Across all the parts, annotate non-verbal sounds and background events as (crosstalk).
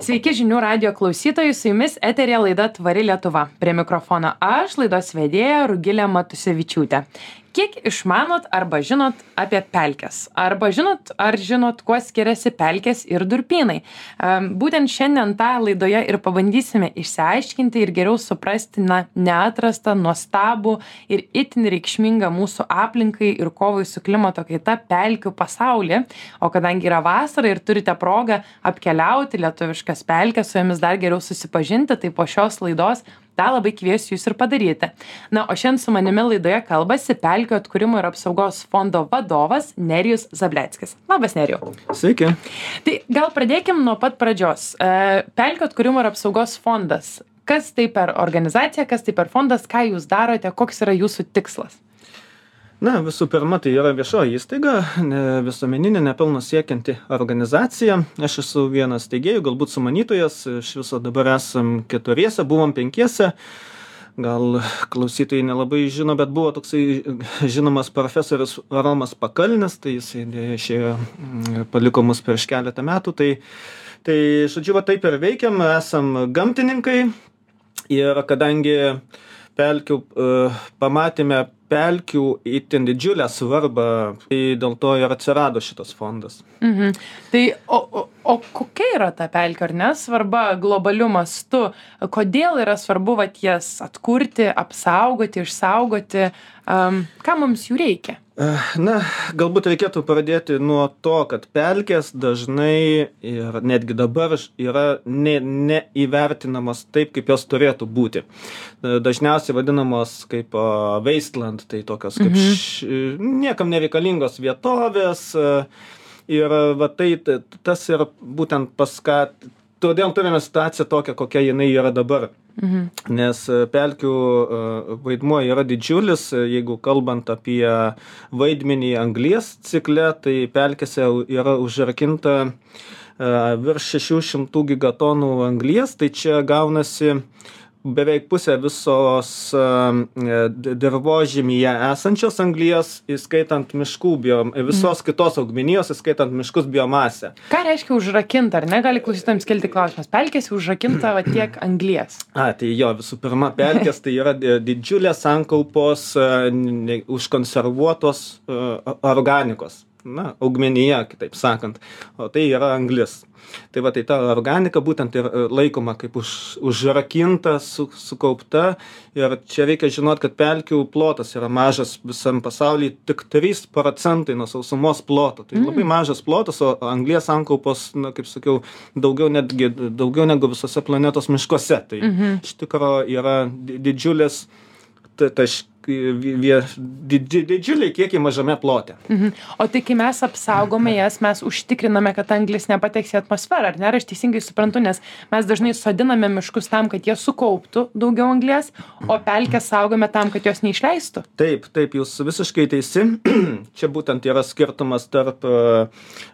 Sveiki žinių radio klausytojai, su jumis eterė laida Tvari Lietuva. Prie mikrofono aš, laidos vedėja Rugilė Matusevičiūtė kiek išmanot arba žinot apie pelkes? Arba žinot ar žinot kuo skiriasi pelkės ir durpynai? Būtent šiandien tą laidoje ir pabandysime išsiaiškinti ir geriau suprasti na neatrastą nuostabų ir itin reikšmingą mūsų aplinkai ir kovai su klimato kaita pelkių pasaulį. O kadangi yra vasara ir turite progą apkeliauti lietuviškas pelkes su jomis dar geriau susipažinti tai po šios laidos tą labai kviesiu jus ir padaryti. Na o šiandien su manimi laidoje kalbasi pelkių atkūrimo ir apsaugos fondo vadovas nerijus zableckis labas nerijau. Sveiki. Tai gal pradėkim nuo pat pradžios. E, pelkių atkūrimo ir apsaugos fondas. Kas tai per organizacija kas tai per fondas ką jūs darote koks yra jūsų tikslas na visų pirma tai yra viešoji įstaiga ne visuomeninė nepelno siekianti organizacija. Aš esu vienas steigėjų galbūt sumanytojas iš viso dabar esam keturiese buvom penkiese. Gal klausytojai nelabai žino bet buvo toksai žinomas profesorius romas pakalnis tai jisai deja išėjo mm, paliko mus prieš keletą metų. Tai tai žodžiu va taip ir veikiam esam gamtininkai. Ir kadangi pelkių e, pamatėme pelkių itin didžiulę svarbą tai dėl to ir atsirado šitas fondas. Mhm. Tai o o o kokia yra ta pelkių ar ne svarba globaliu mastu? Kodėl yra svarbu vat jas atkurti apsaugoti išsaugoti? Am kam mums jų reikia na galbūt reikėtų pradėti nuo to kad pelkės dažnai ir netgi dabar yra ne neįvertinamos taip kaip jos turėtų būti dažniausiai vadinamos kaip veistland tai tokios kaip mhm. š niekam nereikalingos vietovės ir va tai tas ir būtent paskat todėl turime situaciją tokią kokia jinai yra dabar Mhm. Nes e, pelkių e, vaidmuo yra didžiulis, e, jeigu kalbant apie vaidmenį anglies cikle, tai pelkėse yra užrakinta virš 600 gigatonų anglies, tai čia gaunasi beveik pusė visos e, dirvožemyje esančios anglies įskaitant miškų bio visos kitos augmenijos įskaitant miškus biomasę. Ką reiškia užrakint ar ne? Gali klausytojams kilti klausimas. Pelkėse užrakinta va tiek anglies. A tai jo visų pirma pelkės tai yra didžiulės sankaupos užkonservuotos e, organikos na augmenija kitaip sakant o tai yra anglis tai va tai ta organika būtent ir e, laikoma kaip už užrakinta su sukaupta ir čia reikia žinot kad pelkių plotas yra mažas visam pasauly tik trys procentai nuo sausumos ploto tai labai mm. mažas plotas o anglies sankaupos na kaip sakiau daugiau netgi daugiau negu visuose planetos miškuose tai mhm. iš tikro yra didžiulis taš vie didži didžiuliai kiekiai mažame plote. Mhm. O tai kai mes apsaugome jas, mes užtikriname, kad anglis nepateks į atmosferą, ar ne? Ar aš teisingai suprantu, nes mes dažnai sodiname miškus tam, kad jie sukauptų daugiau anglės, o pelkę saugome tam, kad jos neišleistų. Taip, taip, jūs visiškai teisi. (clears throat) Čia būtent yra skirtumas tarp uh,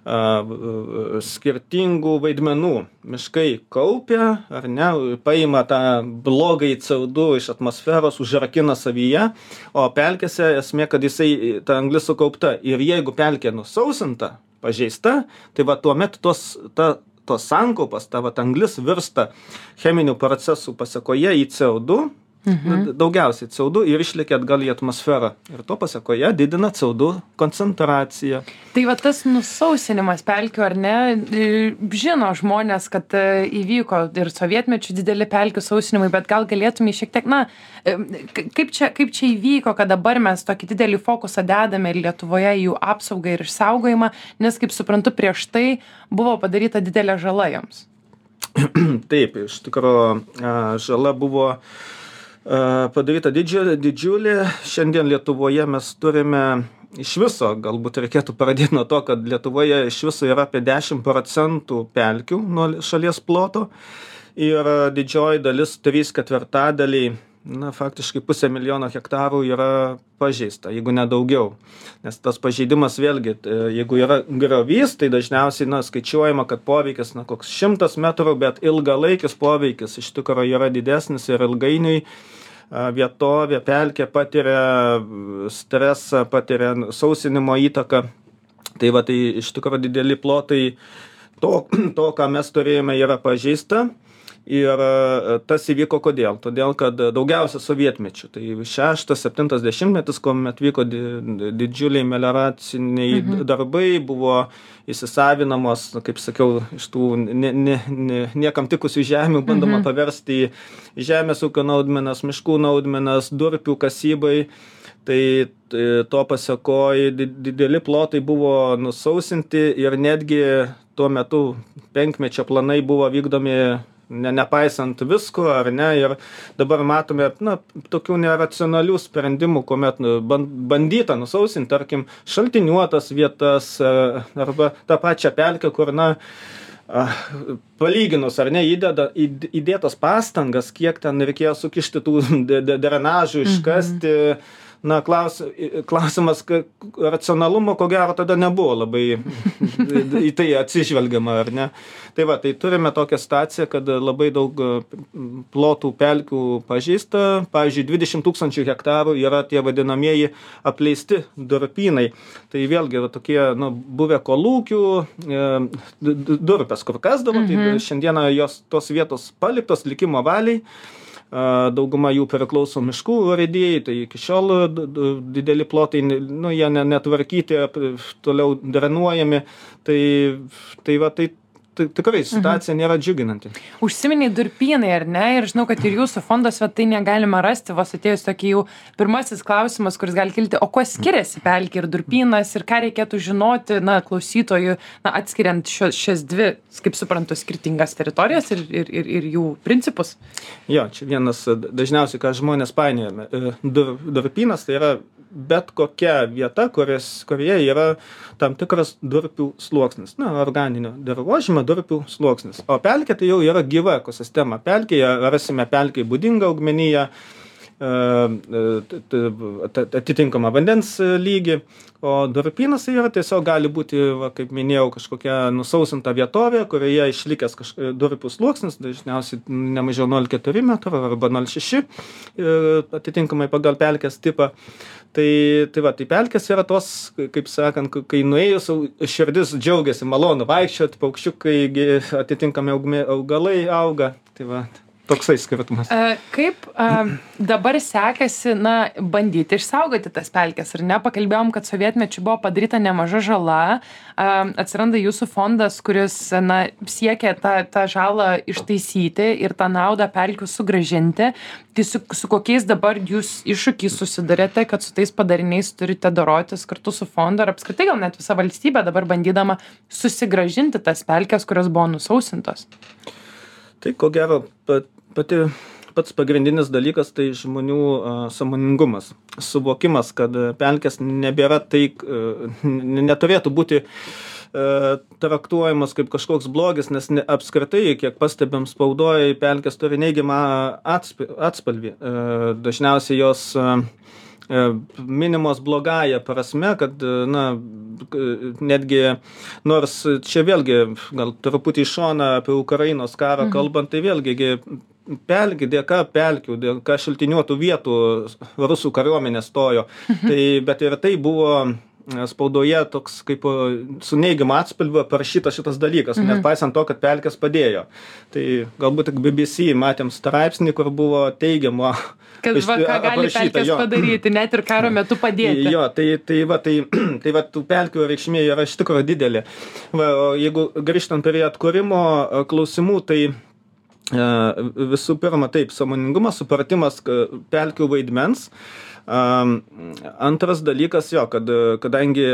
uh, skirtingų vaidmenų. Miškai kaupia, ar ne, paima tą blogai CO2 iš atmosferos, užrakina savyje o pelkėse esmė kad jisai ta anglis sukaupta. Ir jeigu pelkė nusausinta pažeista tai va tuomet tos ta tos sankaupas ta vat anglis virsta cheminių procesų pasekoje į co du Mhm. Daugiausiai CO2 ir išlekia atgal į atmosferą. Ir to pasakoje didina CO2 koncentraciją. Tai va tas nusausinimas pelkių, ar ne, žino žmonės, kad e, įvyko ir sovietmečių dideli pelkių sausinimai, bet gal galėtume šiek tiek, na, e, kaip čia, kaip čia įvyko, kad dabar mes tokį didelį fokusą dedame ir Lietuvoje jų apsaugą ir išsaugojimą, nes, kaip suprantu, prieš tai buvo padaryta didelė žala joms. (clears throat) Taip, iš tikrųjų, žala buvo uh, padaryta didžiulė, didžiulė. Šiandien Lietuvoje mes turime iš viso, galbūt reikėtų pradėti nuo to, kad Lietuvoje iš viso yra apie 10 procentų pelkių nuo šalies ploto ir didžioji dalis, 3 ketvirtadaliai na faktiškai pusė milijono hektarų yra pažeista jeigu ne daugiau nes tas pažeidimas vėlgi jeigu yra griovys tai dažniausiai na skaičiuojama kad poveikis na koks šimtas metrų bet ilgalaikis poveikis iš tikro yra didesnis ir ilgainiui vietovė pelkė patiria stresą patiria sausinimo įtaką tai va tai iš tikro dideli plotai to, (clears throat) to, ką mes turėjome, yra pažeista. Ir e, tas įvyko kodėl? Todėl, kad daugiausia sovietmečių. Tai 6-70 metais, kuomet vyko di, didžiuliai melioraciniai mhm. darbai, buvo įsisavinamos, kaip sakiau, iš tų ne, ne, ne, niekam tikusių žemių bandoma mhm. paversti į žemės ūkio naudmenas, miškų naudmenas, durpių kasybai. Tai, tai to pasiekoji dideli plotai buvo nusausinti ir netgi tuo metu penkmečio planai buvo vykdomi ne, nepaisant visko, ar ne, ir dabar matome, na, tokių neracionalių sprendimų, kuomet nu, bandyta nusausinti, tarkim, šaltiniuotas vietas arba tą pačią pelkę, kur, na, palyginus ar ne įdeda įdėtas pastangas kiek ten reikėjo sukišti tų drenažų iškasti mhm na klaus klausimas racionalumo ko gero tada nebuvo labai į tai atsižvelgiama ar ne? Tai va tai turime tokią situaciją kad labai daug plotų pelkių pažeista pavyzdžiui dvidešim tūkstančių hektarų yra tie vadinamieji apleisti durpynai. Tai vėlgi va tokie nu buvę kolūkių e, durpės kur kasdavo tai mhm. šiandieną jos tos vietos paliktos likimo valiai dauguma jų priklauso miškų urėdijai, tai iki šiol dideli plotai, nu, jie netvarkyti, toliau drenuojami, tai, tai va, tai tikrai mhm. situacija mhm. nėra džiuginanti. Užsiminiai durpynai, ar ne? Ir žinau, kad ir jūsų fondo svetainėje galima rasti, vos atėjus tokį jau pirmasis klausimas, kuris gali kilti, o kuo skiriasi pelkė ir durpynas ir ką reikėtų žinoti, na, klausytojų, na, atskiriant šio, šias dvi, kaip suprantu, skirtingas teritorijas ir, ir, ir, ir jų principus? Jo, čia vienas dažniausiai, ką žmonės painiojame. E, dur, durpynas tai yra bet kokia vieta, kuris, kurioje yra tam tikras durpių sluoksnis, na, organinio dirbožymio durpių sluoksnis. O pelkė tai jau yra gyva ekosistema. Pelkėje rasime pelkiai būdingą augmeniją, e, e, atitinkamą vandens lygį, o durpynas tai yra tiesiog gali būti, va, kaip minėjau, kažkokia nusausinta vietovė, kurioje išlikęs durpių sluoksnis, dažniausiai nemažiau 0,4 m arba 0,6 atitinkamai pagal pelkės tipą tai tai va tai pelkės yra tos kaip sakant kai nuėjus širdis džiaugiasi malonu vaikščiot paukščiukai gi atitinkami augme augalai auga. Tai va toksai skirtumas. Kaip dabar sekasi, na, bandyti išsaugoti tas pelkes, ar ne? Pakalbėjom, kad sovietmečių buvo padaryta nemaža žala, atsiranda jūsų fondas, kuris, na, siekia tą, tą žalą ištaisyti ir tą naudą pelkių sugražinti. Tai su, su kokiais dabar jūs iššūkiais susidarėte, kad su tais padariniais turite dorotis kartu su fondu, ar apskritai gal net visa valstybė dabar bandydama susigražinti tas pelkes, kurios buvo nusausintos? Tai ko gero, pat, pati pats pagrindinis dalykas tai žmonių sąmoningumas suvokimas kad pelkės nebėra tai neturėtų būti traktuojamas kaip kažkoks blogis, nes ne, apskritai, kiek pastebėm spaudoj, pelkės turi neigiamą atsp, atspalvį. Dažniausiai jos minimos blogąją prasme, kad, na, netgi, nors čia vėlgi, gal truputį iš šoną apie Ukrainos karą mhm. kalbant, tai vėlgi pelkių dėka pelkių dėka šaltiniuotų vietų rusų kariuomenė stojo. Tai bet ir tai buvo e, spaudoje toks kaip su neigiamu atspalviu parašytas šitas dalykas mhm. nepaisant to kad pelkės padėjo. Tai galbūt tik bbc matėm straipsnį kur buvo teigiama kad va ką gali pelkės padaryti net ir karo metu padėti. Jo tai tai va tai (clears throat) tai va tų pelkių reikšmė yra iš tikro didelė. Va o jeigu grįžtant prie atkūrimo e, klausimų tai visų pirma, taip, samoningumas, supratimas pelkių vaidmens. Antras dalykas jo, kad kadangi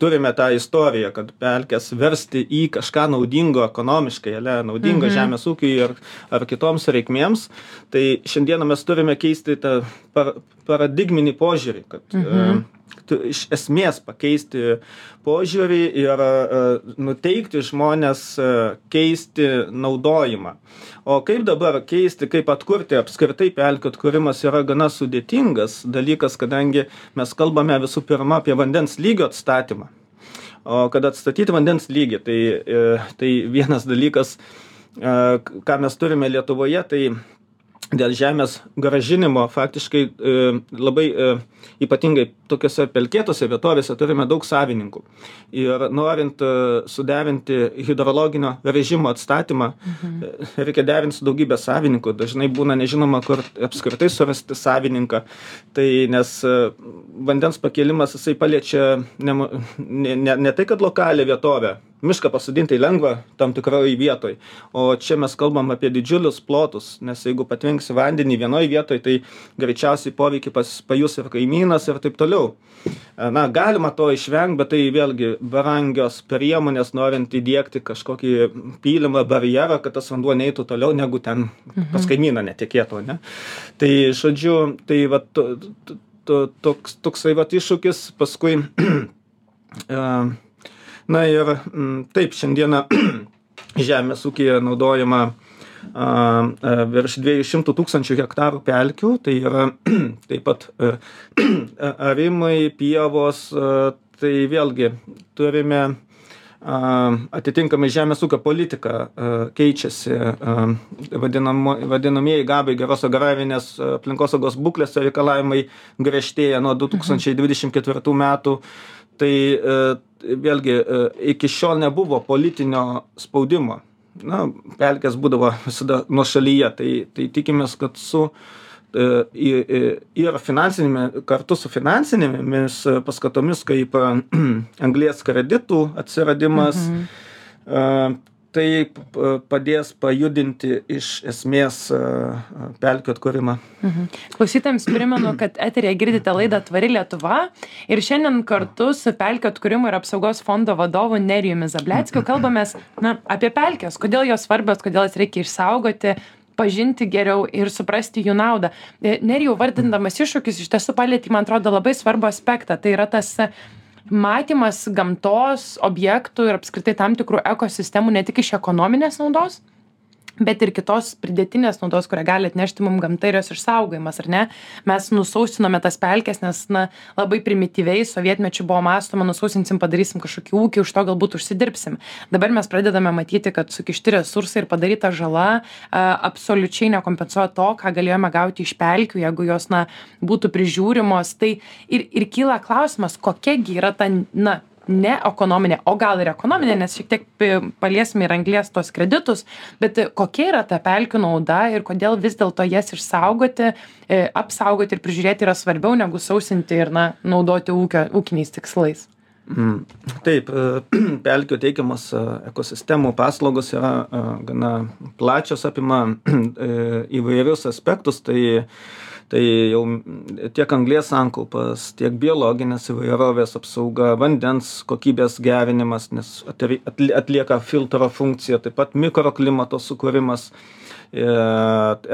turime tą istoriją, kad pelkės versti į kažką naudingo ekonomiškai, ale, naudingo mhm. žemės ūkiui ar, ar kitoms reikmėms, tai šiandieną mes turime keisti tą par, paradigminį požiūrį, kad mhm iš esmės pakeisti požiūrį ir e, nuteikti žmones e, keisti naudojimą. O kaip dabar keisti, kaip atkurti apskritai pelkių atkūrimas yra gana sudėtingas dalykas, kadangi mes kalbame visų pirma apie vandens lygio atstatymą. O kad atstatyti vandens lygį, tai, e, tai vienas dalykas, ką mes turime Lietuvoje, tai dėl žemės gražinimo faktiškai e, labai e, ypatingai tokiose pelkėtose vietovėse turime daug savininkų. Ir norint e, suderinti hidrologinio režimo atstatymą, mhm. reikia derinti su daugybė savininkų. Dažnai būna nežinoma, kur apskritai surasti savininką. Tai nes vandens pakėlimas jisai paliečia ne, ne, ne tai, kad lokalią vietovę, mišką pasodinti lengva tam tikroj vietoj. O čia mes kalbam apie didžiulius plotus nes jeigu patvenksi vandenį vienoj vietoj tai greičiausiai poveikį pas pajus ir kaimynas ir taip toliau. Na galima to išvengt bet tai vėlgi brangios priemonės norint įdiegti kažkokį pylimą barjerą kad tas vanduo neitų toliau negu ten pas kaimyną netekėtų ane tai žodžiu tai vat to, to, toks toksai vat iššūkis paskui (clears throat) na ir mm, taip šiandieną (clears throat) žemės ūkyje naudojama virš 200 tūkstančių hektarų pelkių, tai yra (clears throat) taip pat (clears throat) a, arimai, pievos, tai vėlgi turime atitinkamai žemės ūkio politika keičiasi, vadinamo, vadinamieji gabai geros agrarinės aplinkosaugos būklės reikalavimai griežtėja nuo 2024 metų. Tai vėlgi e, iki šiol nebuvo politinio spaudimo. Na, pelkės būdavo visada nuošalyje, tai, tai tikimės, kad su e, ir finansinėmis, kartu su finansinėmis paskatomis, kaip (clears throat) anglės kreditų atsiradimas, mhm tai padės pajudinti iš esmės pelkių atkūrimą. Mhm. Klausytėms primenu, kad eterėje girdite laidą Tvari Lietuva ir šiandien kartu su pelkių atkūrimo ir apsaugos fondo vadovu Nerijumi Zableckiu kalbamės na, apie pelkės, kodėl jos svarbios, kodėl jas reikia išsaugoti, pažinti geriau ir suprasti jų naudą. E, Nerijau, vardindamas iššūkius, iš tiesų palėtį, man atrodo, labai svarbu aspektą. Tai yra tas matymas gamtos objektų ir apskritai tam tikrų ekosistemų ne tik iš ekonominės naudos bet ir kitos pridėtinės naudos kurią gali atnešti mum gamta ir jos išsaugojimas ar ne? Mes nusausinome tas pelkes nes na labai primityviai sovietmečiu buvo mąstoma nusausinsim padarysim kažkokį ūkį už to galbūt užsidirbsim. Dabar mes pradedame matyti kad sukišti resursai ir padaryta žala a absoliučiai nekompensuoja to ką galėjome gauti iš pelkių jeigu jos na būtų prižiūrimos. Tai ir ir kyla klausimas kokia gi yra ta na ne ekonominė o gal ir ekonominė nes šiek tiek paliesim ir anglies tuos kreditus bet kokia yra ta pelkių nauda ir kodėl vis dėlto jas išsaugoti e, apsaugoti ir prižiūrėti yra svarbiau negu sausinti ir na naudoti ūkio ūkiniais tikslais Mm. Taip, e, (clears throat) pelkių teikiamas e, ekosistemų paslaugos yra gana plačios, apima (clears throat) įvairius aspektus, tai tai jau tiek anglies sankaupas tiek biologinės įvairovės apsauga vandens kokybės gerinimas nes atlieka filtro funkciją taip pat mikroklimato sukūrimas e,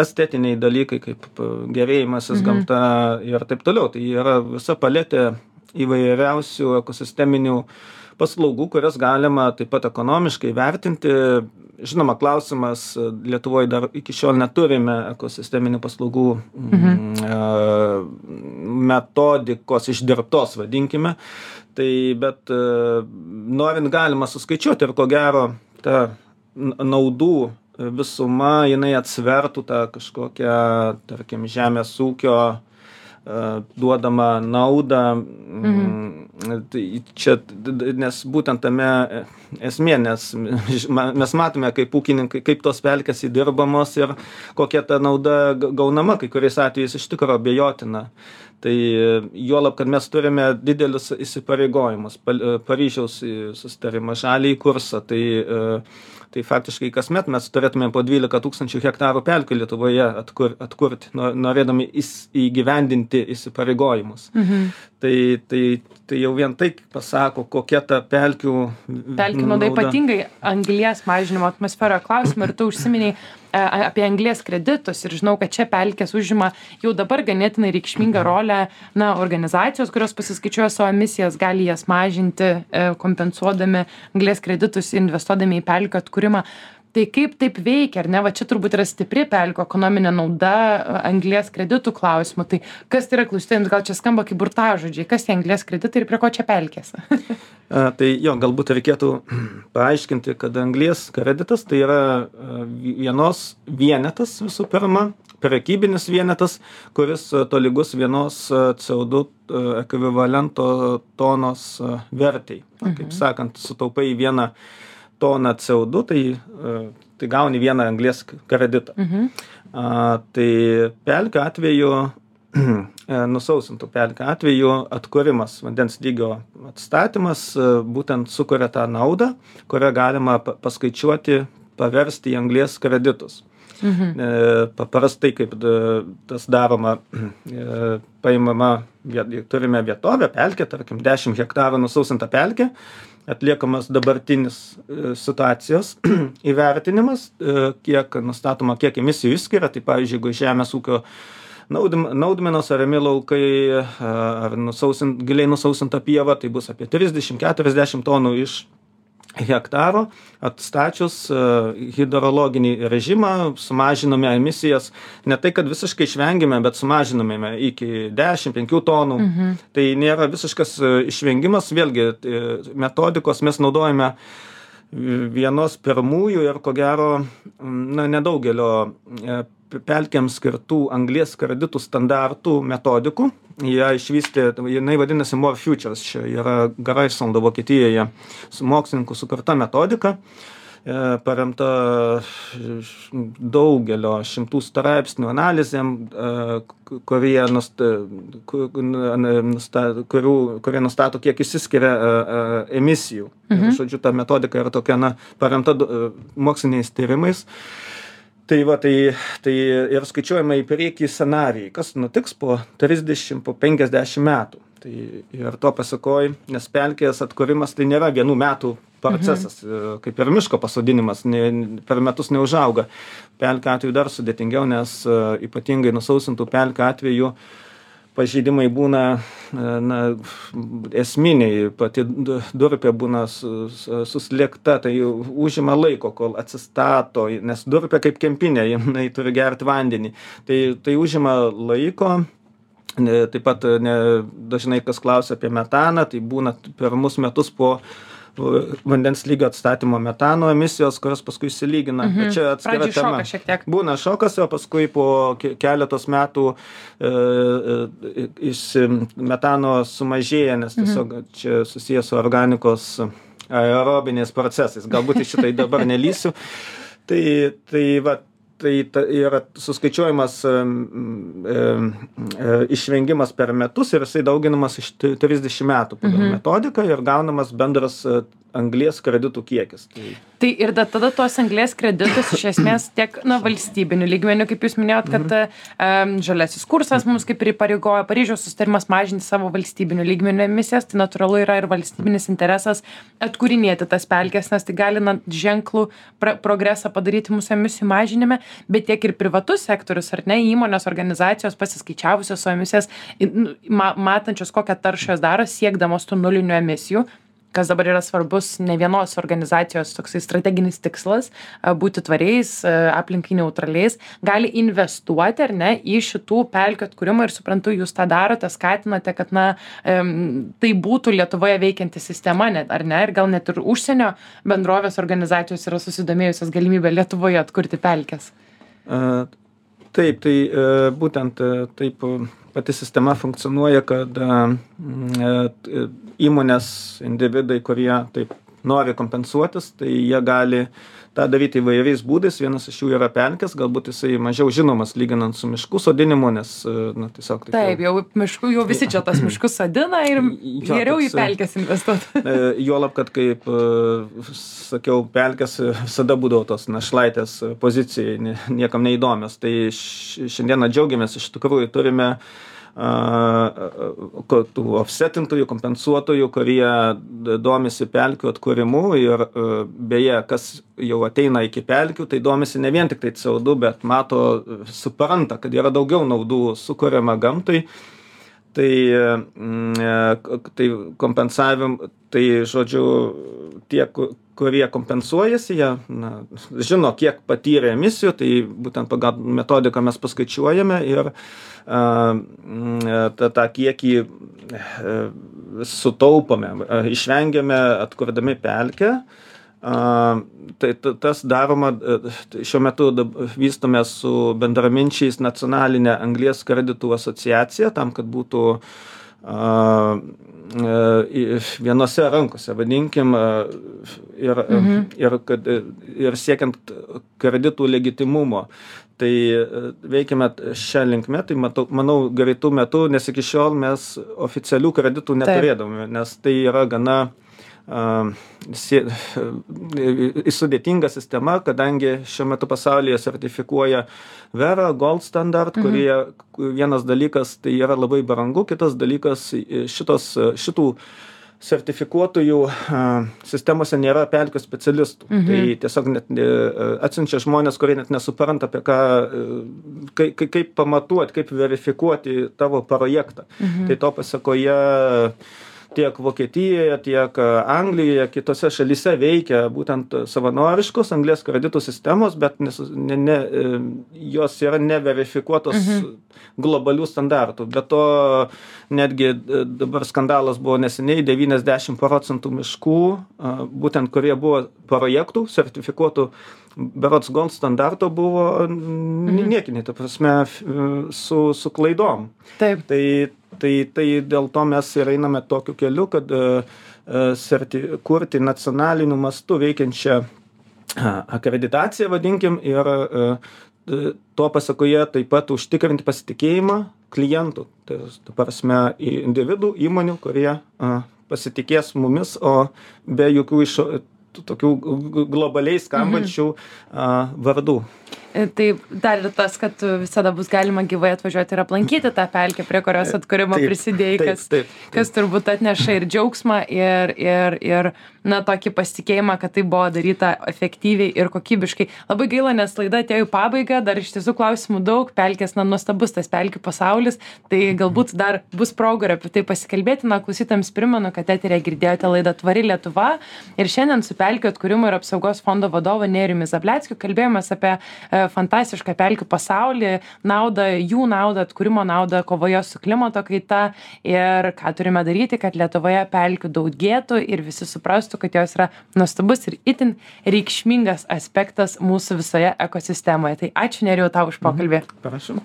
estetiniai dalykai kaip gerėjimasis mhm. gamta ir taip toliau tai yra visa paletė įvairiausių ekosisteminių paslaugų kurias galima taip pat ekonomiškai vertinti žinoma klausimas lietuvoj dar iki šiol neturime ekosisteminių paslaugų mhm. Mm, metodikos išdirbtos vadinkime tai bet e, norint galima suskaičiuoti ir ko gero ta naudų visuma jinai atsvertų tą kažkokią tarkim žemės ūkio duodamą naudą. Mhm. Tai čia, nes būtent tame esmė, nes mes matome, kaip ūkininkai, kaip tos pelkės įdirbamos ir kokia ta nauda gaunama, kai kuriais atvejais iš tikrųjų abejotina. Tai juolab, kad mes turime didelius įsipareigojimus, Paryžiaus susitarimą, žalį kursą, tai tai faktiškai kasmet mes turėtumėm po dvylika tūkstančių hektarų pelkių lietuvoje atkur atkurti norėdami įs įgyvendinti įsipareigojimus. Mhm. Tai tai tai jau vien tai pasako kokia ta pelkių pelkių nauda ypatingai anglies mažinimo atmosferoje klausimą ir tu užsiminei e, apie anglies kreditus. Ir žinau kad čia pelkės užima jau dabar ganėtinai reikšmingą rolę na organizacijos kurios pasiskaičiuoja savo emisijas gali jas mažinti e, kompensuodami anglies kreditus investuodami į pelkių atkūrimą tai kaip taip veikia ar ne? Va čia turbūt yra stipri pelkių ekonominė nauda anglies kreditų klausimu. Tai kas tai yra klausytojams? Gal čia skamba kaip burtažodžiai. Kas tie anglies kreditai ir prie ko čia pelkės? (laughs) Tai jo galbūt reikėtų (clears throat) paaiškinti kad anglies kreditas tai yra vienos vienetas visų pirma prekybinis vienetas, kuris tolygus vienos CO2 ekvivalento tonos vertei. Mhm. Kaip sakant, sutaupai vieną toną CO2, tai, tai gauni vieną anglės kreditą. Mhm. A, tai pelkių atveju (clears throat) nusausintų pelkių atveju atkūrimas, vandens lygio atstatymas būtent sukuria tą naudą, kurią galima paskaičiuoti, paversti į anglės kreditus. Mhm. Paprastai, kaip tas daroma, (clears throat) paimama, turime vietovę, pelkę, tarkim, 10 hektarų nusausinta pelkė, atliekamas dabartinis e, situacijos (clears throat) įvertinimas, e, kiek nustatoma, kiek emisijų išskiria, tai pavyzdžiui, jeigu žemės ūkio naudmenos ariami laukai e, ar nusausint, giliai nusausinta pieva, tai bus apie 30-40 tonų iš hektaro atstačius hidrologinį režimą sumažinome emisijas. Ne tai kad visiškai išvengėme bet sumažinome iki dešim penkių tonų. Mhm. tai nėra visiškas išvengimas. Vėlgi metodikos mes naudojame vienos pirmųjų ir ko gero na nedaugelio pelkėms skirtų anglies kreditų standartų metodikų ją išvystė jinai vadinasi more futures čia yra graislando vokietijoje su mokslininkų sukurta metodika e, paremta daugelio šimtų straipsnių analizėm e, kurie nusta, nusta, kurių, kurie nustato, kiek išsiskiria e, emisijų. Mhm. Žodžiu, ta metodika yra tokia, na, paremta moksliniais tyrimais tai va tai tai ir skaičiuojama į priekį scenarijai. Kas nutiks po trisdešim po penkiasdešim metų? Tai ir to pasakoj nes pelkės atkūrimas tai nėra vienų metų procesas mhm. kaip ir miško pasodinimas ne per metus neužauga. Pelkių atveju dar sudėtingiau nes ypatingai nusausintų pelkių atveju pažeidimai būna na esminiai. Pati durpė būna su suslėgta tai užima laiko kol atsistato nes durpė kaip kempinė jinai turi gert vandenį. Tai tai užima laiko. Taip pat ne dažnai kas klausia apie metaną tai būna pirmus metus po vandens lygio atstatymo metano emisijos, kurios paskui išsilygina. Mhm. Bet čia atskira tema. Šokas Būna šokas, o paskui po keletos metų e, e, iš metano sumažėja, nes mhm. tiesiog mhm. čia susijęs su organikos aerobiniais procesais. Galbūt iš šitai dabar nelysiu. (laughs) Tai, tai va, tai ta yra suskaičiuojamas išvengimas per metus ir jisai dauginamas iš trisdešim metų pagal mhm. metodiką ir gaunamas bendras anglies kreditų kiekis. Tai, tai ir da, tada tuos anglies kreditus iš esmės tiek na, valstybinių lygmenių, kaip jūs minėjot, kad mhm. um, žaliasis kursas mums kaip ir įpareigoja Paryžiaus sustarimas mažinti savo valstybinių lygmenių emisijas, tai natūralu yra ir valstybinis interesas atkūrinėti tas pelkes, nes tai gali na, ženklų pra, progresą padaryti mūsų emisijų mažinime, bet tiek ir privatus sektorius, ar ne, įmonės organizacijos pasiskaičiavusios savo emisijas, ma, matančios kokią taršą jos daro, siekdamos tų nulinių emisijų kas dabar yra svarbus ne vienos organizacijos toksai strateginis tikslas būti tvariais aplinkai neutraliais gali investuoti ar ne į šitų pelkių atkūrimą ir suprantu jūs tą darote skatinate kad na tai būtų lietuvoje veikianti sistema net ar ne ir gal net ir užsienio bendrovės organizacijos yra susidomėjusios galimybe lietuvoje atkurti pelkes taip tai būtent taip pati sistema funkcionuoja kad e, įmonės individai kurie taip nori kompensuotis tai jie gali tą daryti įvairiais būdais. Vienas iš jų yra pelkės galbūt jisai mažiau žinomas lyginant su miškų sodinimu nes na tiesiog taip, taip jau miškų jau visi čia tas miškus sodina ir (laughs) geriau į pelkes investuoti e, juolab kad kaip e, sakiau pelkės visada būdavo tos našlaitės pozicijai niekam neįdomios. Tai šiandieną džiaugiamės iš tikrųjų turime tų ofsetintojų, kompensuotojų, kurie domisi pelkių atkūrimu ir beje, kas jau ateina iki pelkių, tai domisi ne vien tik tai CO2, bet mato, supranta, kad yra daugiau naudų sukuriama gamtai. Tai, tai kompensavim, tai žodžiu, tie, kurie kompensuojasi, jie na, žino, kiek patyrė emisijų, tai būtent pagal metodiką mes paskaičiuojame ir uh, tą, tą kiekį e, sutaupome, išvengiame atkurdami pelkę a, tai ta- tas daroma, e, šiuo metu vystome su bendraminčiais nacionalinę anglės kreditų asociaciją tam, kad būtų a, vienose rankose, vadinkim, a, ir, mhm. ir, kad, ir siekiant kreditų legitimumo. Tai e, veikiame šią linkmę, tai matau, manau greitų metų, nes iki šiol mes oficialių kreditų neturėdavome, nes tai yra gana į- sudėtinga sistema, kadangi šiuo metu pasaulyje sertifikuoja Vera, Gold Standard, kurie vienas dalykas tai yra labai brangu, kitas dalykas šitos, šitų sertifikuotojų sistemose nėra pelkių specialistų. Mhm. Tai tiesiog net ne, atsiunčia žmonės, kurie net nesupranta, apie ką, e, kai, kai, kaip pamatuoti, kaip verifikuoti tavo projektą. Mhm. Tai to pasakoje tiek Vokietijoje, tiek Anglijoje, kitose šalyse veikia būtent savanoriškos anglės kreditų sistemos, bet nes, ne, ne, e, jos yra neverifikuotos mhm. globalių standartų. Be to, netgi e, dabar skandalas buvo neseniai, 90 procentų miškų, būtent kurie buvo projektų sertifikuotų berots gold standarto buvo mhm. niekiniai, ta prasme, su, su klaidom. Taip. Tai, tai, tai dėl to mes ir einame tokiu keliu, kad e, e, serti, kurti nacionaliniu mastu veikiančią akreditaciją, vadinkim, ir e, to pasakoje taip pat užtikrinti pasitikėjimą klientų, tai ta prasme individų, įmonių, kurie pasitikės mumis, o be jokių iš tokių globaliai skambančių a, vardų. E, Tai dar ir tas, kad visada bus galima gyvai atvažiuoti ir aplankyti tą pelkę, prie kurios atkūrimo Taip, prisidėjai, kas, taip, taip. kas turbūt atneša ir džiaugsmą, ir, ir, ir na, tokį pasitikėjimą, kad tai buvo daryta efektyviai ir kokybiškai. Labai gaila, nes laida atėjo į pabaigą, dar iš tiesų klausimų daug, pelkės, na, nuostabus tas pelkių pasaulis, tai galbūt dar bus progų ir apie tai pasikalbėti. Na, klausytams primenu, kad eterė girdėjote laidą Tvari Lietuva ir šiandien su pelkių atkūrimo ir apsaugos fondo vadovu Neriumi Zableckiu kalbėjomės apie e, fantastišką pelkių pasaulį, naudą, jų naudą, atkūrimo naudą kovoje su klimato kaita ir ką turime daryti, kad Lietuvoje pelkių daugėtų ir visi suprastų, kad jos yra nuostabus ir itin reikšmingas aspektas mūsų visoje ekosistemoje. Tai ačiū Neriu tau už pokalbį. Prašom.